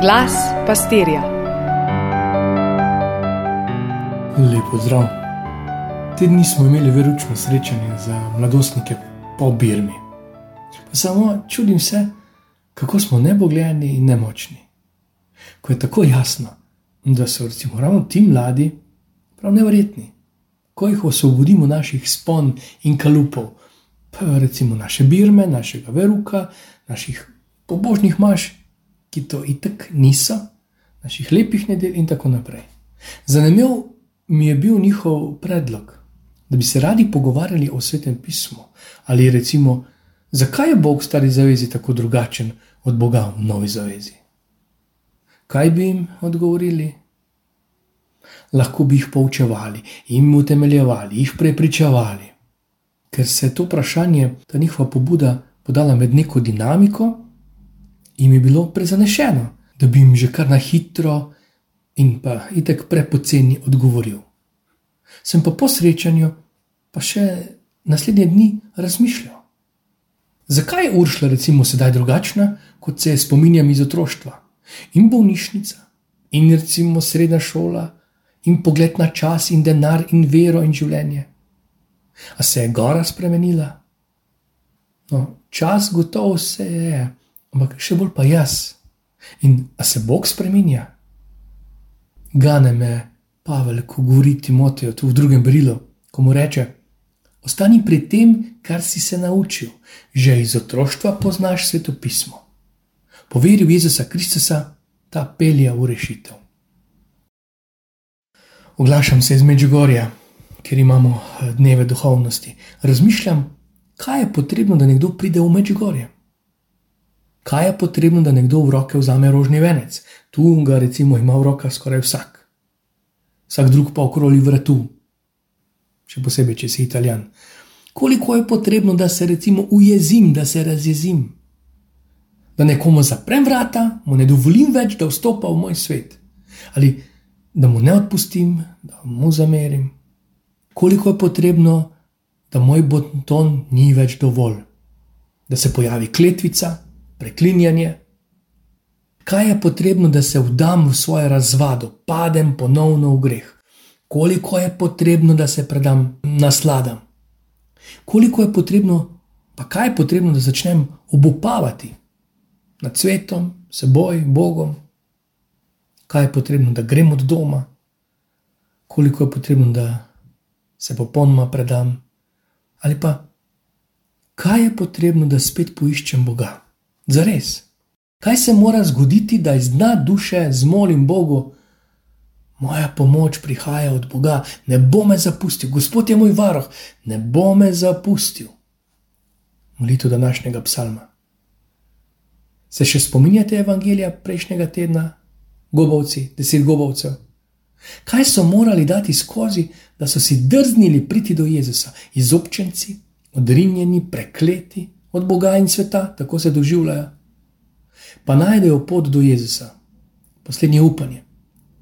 Glas pastirja. Lepo zdrav. Te dni smo imeli veručno srečanje za mladostnike po Birmi. Pa samo čudim se, kako smo nebogljeni in nemočni. Ko je tako jasno, da so recimo ravno ti mladi prav nevrjetni, ko jih osvobodimo naših spon in kalupov, pa recimo naše birme, našega veruka, naših pobožnih maš, ki to itek niso, naših lepih nedelj in tako naprej. Zanimiv mi je bil njihov predlog, da bi se radi pogovarjali o svetem pismu ali recimo, zakaj je Bog v stari zavezi tako drugačen od Boga v novi zavezi. Kaj bi jim odgovorili? Lahko bi jih poučevali, jim utemeljevali, jih prepričevali. Ker se je to vprašanje, ta njihova pobuda, podala med neko dinamiko, jim je bilo prezanešeno, da bi jim že kar na hitro in pa itek prepoceni odgovoril. Sem pa po srečanju, pa še naslednje dni razmišljal. Zakaj je Uršla recimo sedaj drugačna, kot se spominjam iz otroštva? In bolnišnica, in recimo srednja šola, in pogled na čas, in denar, in vero, in življenje. A se je gora spremenila? No, čas gotovo se je, ampak še bolj pa jaz. In a se Bog spremenja? Gane me, Pavel, ko govori Timoteju tu v drugem berilu, ko mu reče: Ostani pri tem, kar si se naučil, že iz otroštva poznaš svetopismo. Po veri v Jezusa Kristusa ta pelja v rešitev. Oglašam se iz Međugorja, ker imamo eh, dneve duhovnosti. Razmišljam, kaj je potrebno, da nekdo pride v Međugorje kaj je potrebno, da nekdo v roke vzame rožni venec. Tu ga recimo ima v rokah skoraj vsak. Vsak drug pa okroli vratu, še posebej, če si italijan. Koliko je potrebno, da se recimo ujezim, da se razjezim, da nekomu zaprem vrata, mu ne dovolim več, da vstopa v moj svet, ali da mu ne odpustim, da mu zamerim. Koliko je potrebno, da moj boton ni več dovolj, da se pojavi kletvica, preklinjanje. Kaj je potrebno, da se vdam v svoje razvado, padem ponovno v greh? Koliko je potrebno, da se predam nasladam? Koliko je potrebno, pa kaj je potrebno, da začnem obupavati nad svetom, seboj, Bogom? Kaj je potrebno, da grem od doma? Koliko je potrebno, da se popolnoma predam? Ali pa kaj je potrebno, da spet poiščem Boga? Za res. Kaj se mora zgoditi, da iz dna duše zmolim Bogu, moja pomoč prihaja od Boga, ne bo me zapustil, Gospod je moj varoh, ne bo me zapustil. Molitev današnjega psalma. Se še spominjate evangelija prejšnjega tedna, gobovci, deset gobovcev? Kaj so morali dati skozi, da so si drznili priti do Jezusa, izobčenci, odrinjeni, prekleti? Od Boga in sveta, tako se doživljajo. Pa najdejo pot do Jezusa, poslednje upanje.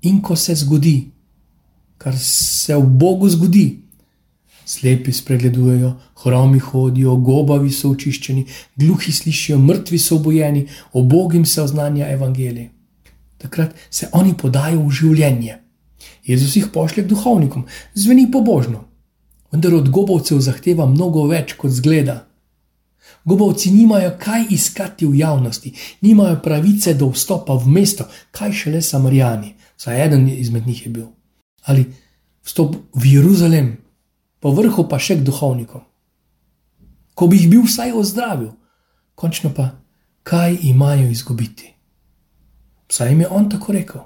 In ko se zgodi, kar se v Bogu zgodi, slepi spregledujejo, hromi hodijo, gobavi so očiščeni, gluhi slišijo, mrtvi so obojeni, obogim se oznanja evangelij. Takrat se oni podajo v življenje. Jezus jih pošlje k duhovnikom, zveni pobožno, vendar od gobovcev zahteva mnogo več kot zgleda. Gobovci nimajo kaj iskati v javnosti, nimajo pravice do vstopa v mesto, kaj šele Samarijani, saj eden izmed njih je bil. Ali vstop v Jeruzalem, po vrhu pa še k duhovnikom. Ko bi jih bil vsaj ozdravil, končno pa, kaj imajo izgubiti. Saj jim je on tako rekel.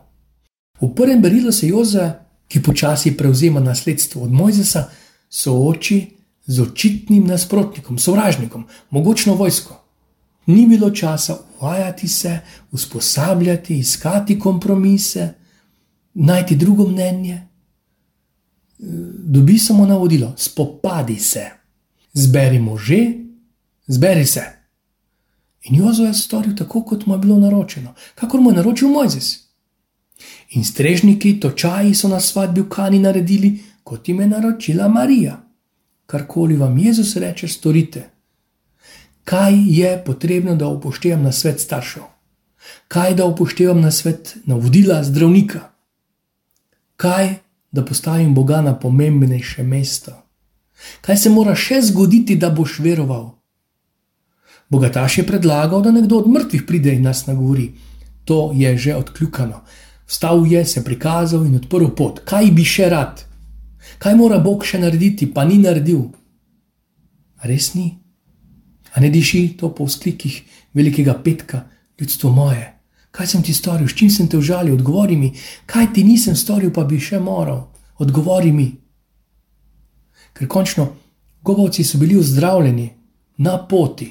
V prvem berilu se Joza, ki počasi prevzema nasledstvo od Mojzesa, sooči z očitnim nasprotnikom, sovražnikom, mogočno vojsko. Ni bilo časa uvajati se, usposabljati, iskati kompromise, najti drugo mnenje. Dobi samo navodilo: spopadi se, zberi može, zberi se. In Jozo je storil tako, kot mu je bilo naročeno, kakor mu je naročil Mojzes. In strežniki, točaji so na svadbi v Kani naredili, kot jim je naročila Marija karkoli vam Jezus reče, storite. Kaj je potrebno, da upoštevam na svet staršev? Kaj da upoštevam na svet, na vodila zdravnika? Kaj da postavim Boga na pomembnejše mesto? Kaj se mora še zgoditi, da boš veroval? Bogataš je predlagal, da nekdo od mrtvih pride in nas nagovori. To je že odkljukano. Vstal je, se prikazal in odprl pot. Kaj bi še rad? Kaj mora Bog še narediti, pa ni naredil? Res ni. A ne diši to po vzklikih velikega petka, ljudstvo moje? Kaj sem ti storil, s čim sem te užalil? Odgovori mi, kaj ti nisem storil, pa bi še moral. Odgovori mi. Ker končno, govorci so bili ozdravljeni na poti,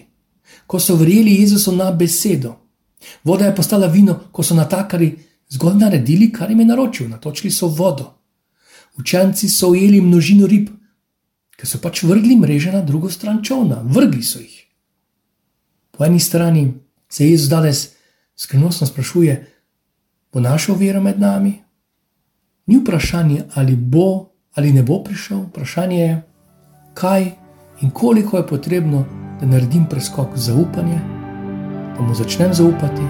ko so verjeli Jezusu na besedo. Voda je postala vino, ko so natakari zgolj naredili, kar jim je naročil, natočili so vodo. Učenci so ujeli množino rib, ker so pač vrgli mreže na drugo stran čovna, vrgli so jih. Po eni strani se Jezus danes skrivnostno sprašuje, bo našel vero med nami? Ni vprašanje, ali bo ali ne bo prišel, vprašanje je, kaj in koliko je potrebno, da naredim preskok zaupanja, da mu začnem zaupati,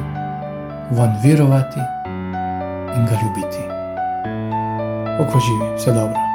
van verovati in ga ljubiti. و خوشی صدا برا